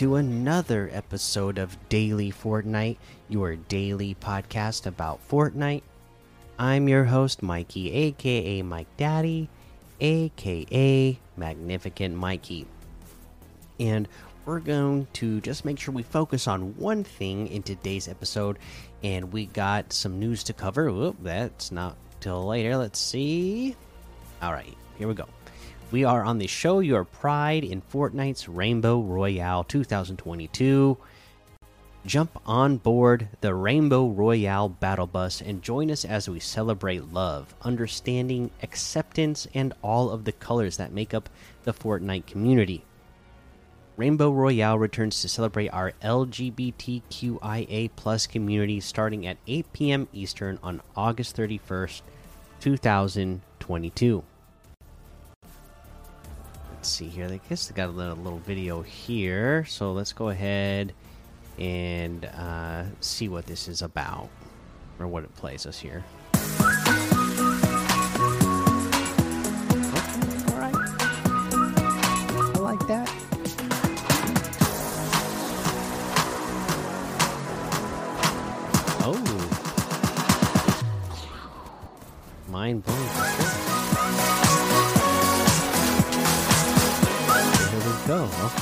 To another episode of Daily Fortnite, your daily podcast about Fortnite. I'm your host, Mikey, aka Mike Daddy, aka Magnificent Mikey. And we're going to just make sure we focus on one thing in today's episode. And we got some news to cover. Whoop, that's not till later. Let's see. All right, here we go. We are on the Show Your Pride in Fortnite's Rainbow Royale 2022. Jump on board the Rainbow Royale Battle Bus and join us as we celebrate love, understanding, acceptance, and all of the colors that make up the Fortnite community. Rainbow Royale returns to celebrate our LGBTQIA plus community starting at 8 p.m. Eastern on August 31st, 2022 let's see here. I guess they got a little, little video here. So let's go ahead and uh, see what this is about or what it plays us here.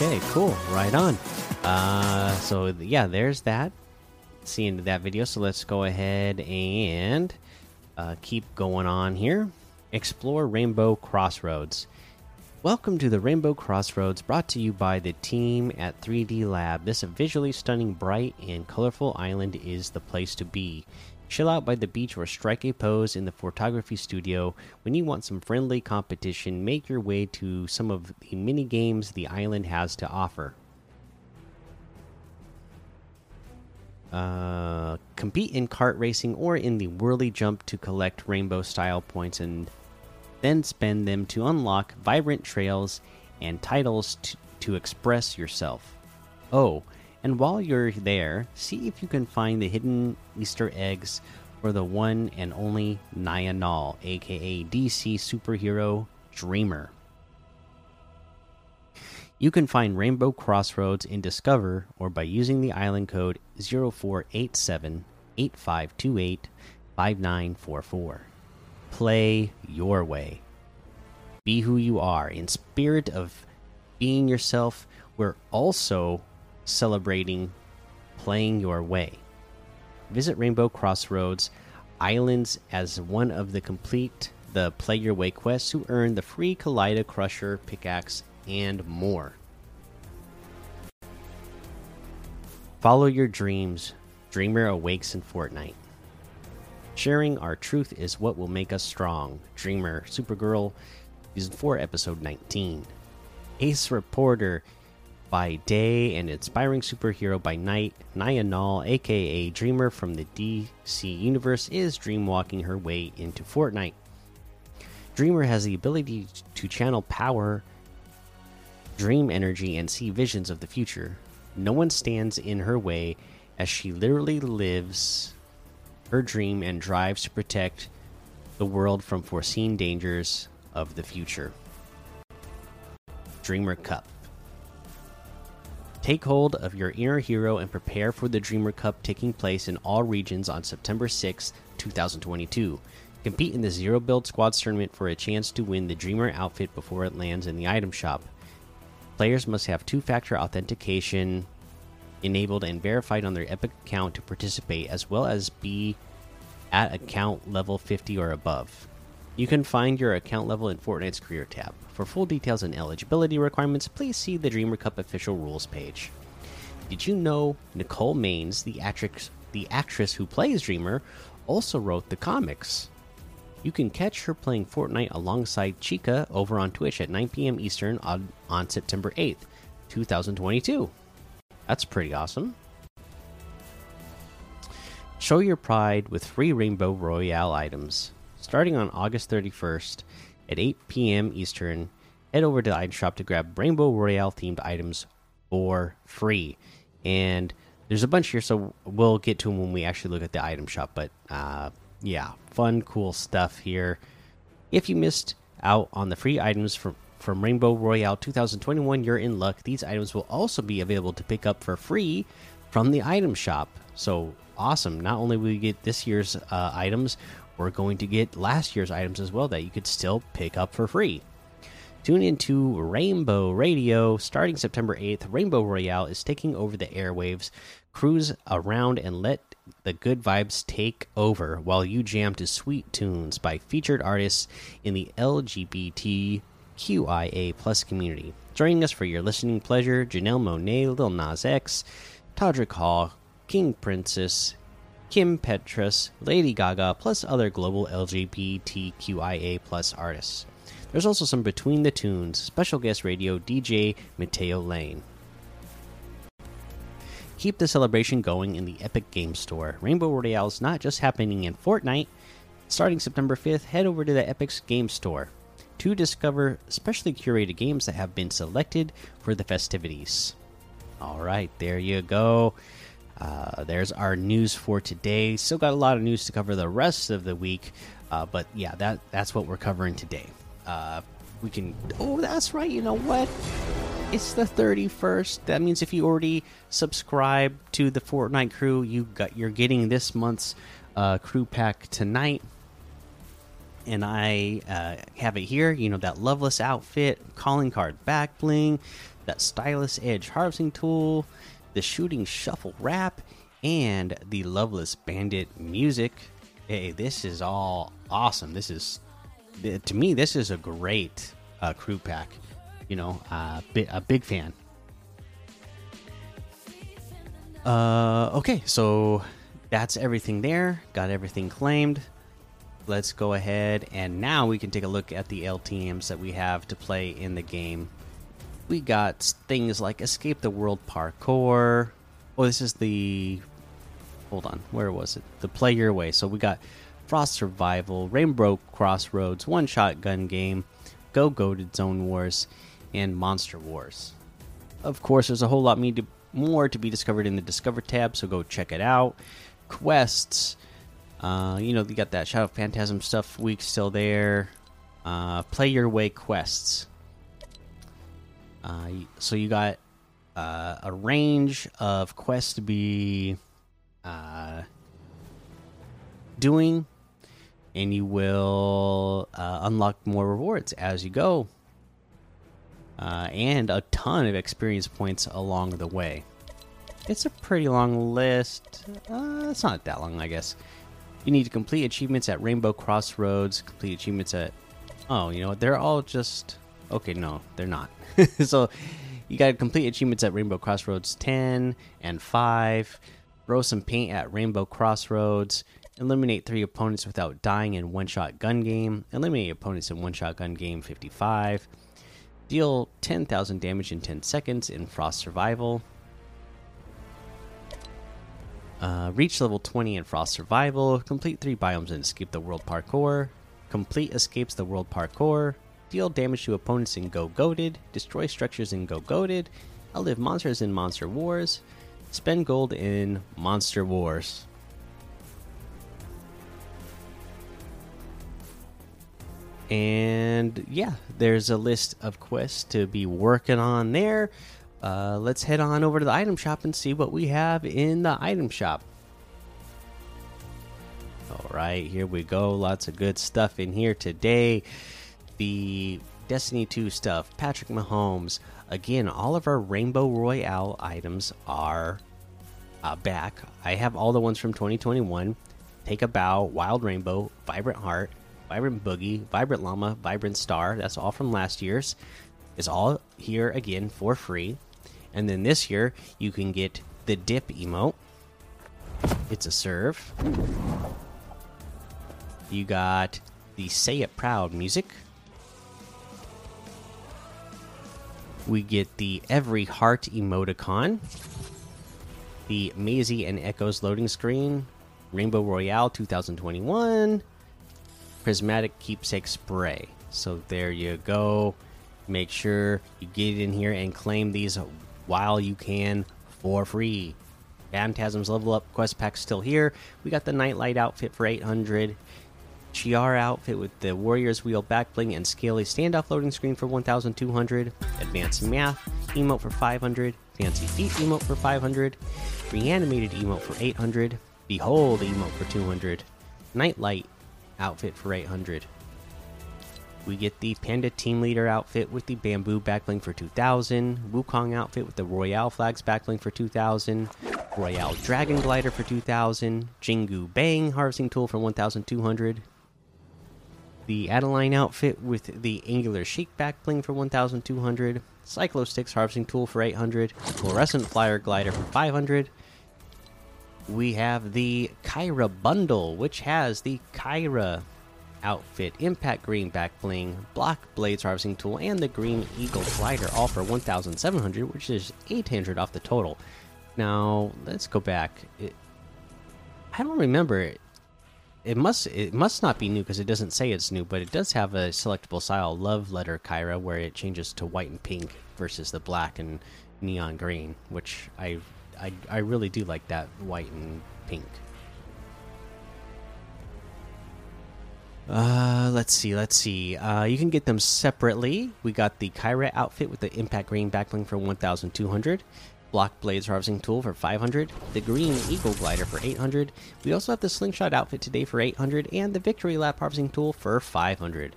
Okay, cool. Right on. Uh, so yeah, there's that. See into that video. So let's go ahead and uh, keep going on here. Explore Rainbow Crossroads. Welcome to the Rainbow Crossroads, brought to you by the team at 3D Lab. This visually stunning, bright, and colorful island is the place to be. Chill out by the beach or strike a pose in the photography studio. When you want some friendly competition, make your way to some of the mini games the island has to offer. Uh, compete in kart racing or in the whirly jump to collect rainbow style points and then spend them to unlock vibrant trails and titles to, to express yourself. Oh, and while you're there, see if you can find the hidden Easter eggs for the one and only Nia Nal, aka DC superhero Dreamer. You can find Rainbow Crossroads in Discover or by using the island code 0487 8528 5944. Play your way. Be who you are. In spirit of being yourself, we're also celebrating playing your way. Visit Rainbow Crossroads Islands as one of the complete the Play Your Way quests to earn the free Kaleida Crusher pickaxe and more. Follow your dreams. Dreamer awakes in Fortnite. Sharing our truth is what will make us strong. Dreamer Supergirl, season 4, episode 19. Ace Reporter by day and inspiring superhero by night, Nia Nal, aka Dreamer from the DC universe, is dreamwalking her way into Fortnite. Dreamer has the ability to channel power, dream energy, and see visions of the future. No one stands in her way as she literally lives her dream and drives to protect the world from foreseen dangers of the future. Dreamer Cup. Take hold of your inner hero and prepare for the Dreamer Cup taking place in all regions on September 6, 2022. Compete in the Zero Build Squads tournament for a chance to win the Dreamer outfit before it lands in the item shop. Players must have two factor authentication enabled and verified on their Epic account to participate, as well as be at account level 50 or above. You can find your account level in Fortnite's career tab. For full details and eligibility requirements, please see the Dreamer Cup official rules page. Did you know Nicole Maines, the actress, the actress who plays Dreamer, also wrote the comics? You can catch her playing Fortnite alongside Chica over on Twitch at 9 p.m. Eastern on, on September 8th, 2022. That's pretty awesome. Show your pride with free Rainbow Royale items. Starting on August 31st at 8 p.m. Eastern, head over to the item shop to grab Rainbow Royale themed items for free. And there's a bunch here, so we'll get to them when we actually look at the item shop. But uh, yeah, fun, cool stuff here. If you missed out on the free items for from Rainbow Royale 2021, you're in luck. These items will also be available to pick up for free from the item shop. So awesome! Not only will you get this year's uh, items, we're going to get last year's items as well that you could still pick up for free. Tune into Rainbow Radio starting September 8th. Rainbow Royale is taking over the airwaves. Cruise around and let the good vibes take over while you jam to sweet tunes by featured artists in the LGBTQIA plus community. Joining us for your listening pleasure, Janelle Monáe, Lil Nas X, Todrick Hall, King Princess, Kim Petras, Lady Gaga, plus other global LGBTQIA plus artists. There's also some Between the Tunes, special guest radio DJ Matteo Lane. Keep the celebration going in the Epic Game Store. Rainbow Royale is not just happening in Fortnite. Starting September 5th, head over to the Epic's Game Store to discover specially curated games that have been selected for the festivities. All right, there you go. Uh, there's our news for today. Still got a lot of news to cover the rest of the week, uh, but yeah, that that's what we're covering today. Uh, we can. Oh, that's right. You know what? It's the 31st. That means if you already subscribe to the Fortnite crew, you got you're getting this month's uh, crew pack tonight. And I uh, have it here. You know that Loveless outfit, calling card back bling, that stylus edge harvesting tool, the shooting shuffle wrap, and the Loveless bandit music. Hey, this is all awesome. This is to me, this is a great uh, crew pack. You know, uh, a big fan. Uh, okay, so that's everything there. Got everything claimed. Let's go ahead and now we can take a look at the LTMs that we have to play in the game. We got things like Escape the World Parkour. Oh, this is the. Hold on, where was it? The Play Your Way. So we got Frost Survival, Rainbow Crossroads, One Shot Gun Game, Go Goated Zone Wars, and Monster Wars. Of course, there's a whole lot more to be discovered in the Discover tab, so go check it out. Quests, uh, you know, you got that Shadow Phantasm stuff week still there. Uh, play your way quests. Uh, so you got uh, a range of quests to be uh, doing and you will uh, unlock more rewards as you go, uh, and a ton of experience points along the way. It's a pretty long list. It's not that long, I guess. You need to complete achievements at Rainbow Crossroads. Complete achievements at. Oh, you know what? They're all just. Okay, no, they're not. so you got complete achievements at Rainbow Crossroads 10 and 5. Throw some paint at Rainbow Crossroads. Eliminate three opponents without dying in one shot gun game. Eliminate opponents in one shot gun game 55. Deal 10,000 damage in 10 seconds in Frost Survival. Uh, reach level 20 in Frost Survival. Complete three biomes and escape the world parkour. Complete escapes the world parkour. Deal damage to opponents in Go Goated. Destroy structures in Go Goated. Outlive monsters in Monster Wars. Spend gold in Monster Wars. And yeah, there's a list of quests to be working on there. Uh, let's head on over to the item shop and see what we have in the item shop. All right, here we go. Lots of good stuff in here today. The Destiny 2 stuff, Patrick Mahomes. Again, all of our Rainbow Royale items are uh, back. I have all the ones from 2021. Take a Bow, Wild Rainbow, Vibrant Heart, Vibrant Boogie, Vibrant Llama, Vibrant Star. That's all from last year's. It's all here again for free. And then this year, you can get the Dip emote. It's a serve. You got the Say It Proud music. We get the Every Heart emoticon. The Maisie and Echoes loading screen. Rainbow Royale 2021 prismatic keepsake spray. So there you go. Make sure you get in here and claim these while you can for free. Phantasm's level up quest pack still here. We got the nightlight outfit for 800. HER outfit with the Warrior's Wheel back bling and Scaly standoff loading screen for 1200. Advanced Math emote for 500. Fancy Feet emote for 500. Reanimated emote for 800. Behold emote for 200. Nightlight outfit for 800. We get the Panda Team Leader outfit with the Bamboo backbling for 2000, Wukong outfit with the Royale flags backbling for 2000, Royale Dragon Glider for 2000, Jingu Bang harvesting tool for 1200, the Adeline outfit with the Angular Sheik backbling for 1200, Cyclo Sticks harvesting tool for 800, Fluorescent Flyer Glider for 500. We have the Kyra bundle, which has the Kyra outfit, impact green back bling, block blades harvesting tool, and the green eagle glider, all for 1,700, which is 800 off the total. Now let's go back. It, I don't remember. It must it must not be new because it doesn't say it's new, but it does have a selectable style love letter Kyra where it changes to white and pink versus the black and neon green, which I I I really do like that white and pink. Uh, let's see, let's see. Uh, you can get them separately. We got the Kyra outfit with the Impact Green backbling for 1,200. Block Blades Harvesting Tool for 500. The Green Eagle Glider for 800. We also have the Slingshot outfit today for 800. And the Victory Lap Harvesting Tool for 500.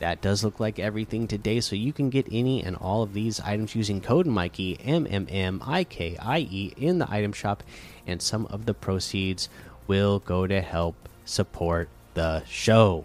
That does look like everything today, so you can get any and all of these items using code Mikey M M M I K I E in the item shop, and some of the proceeds will go to help support the show.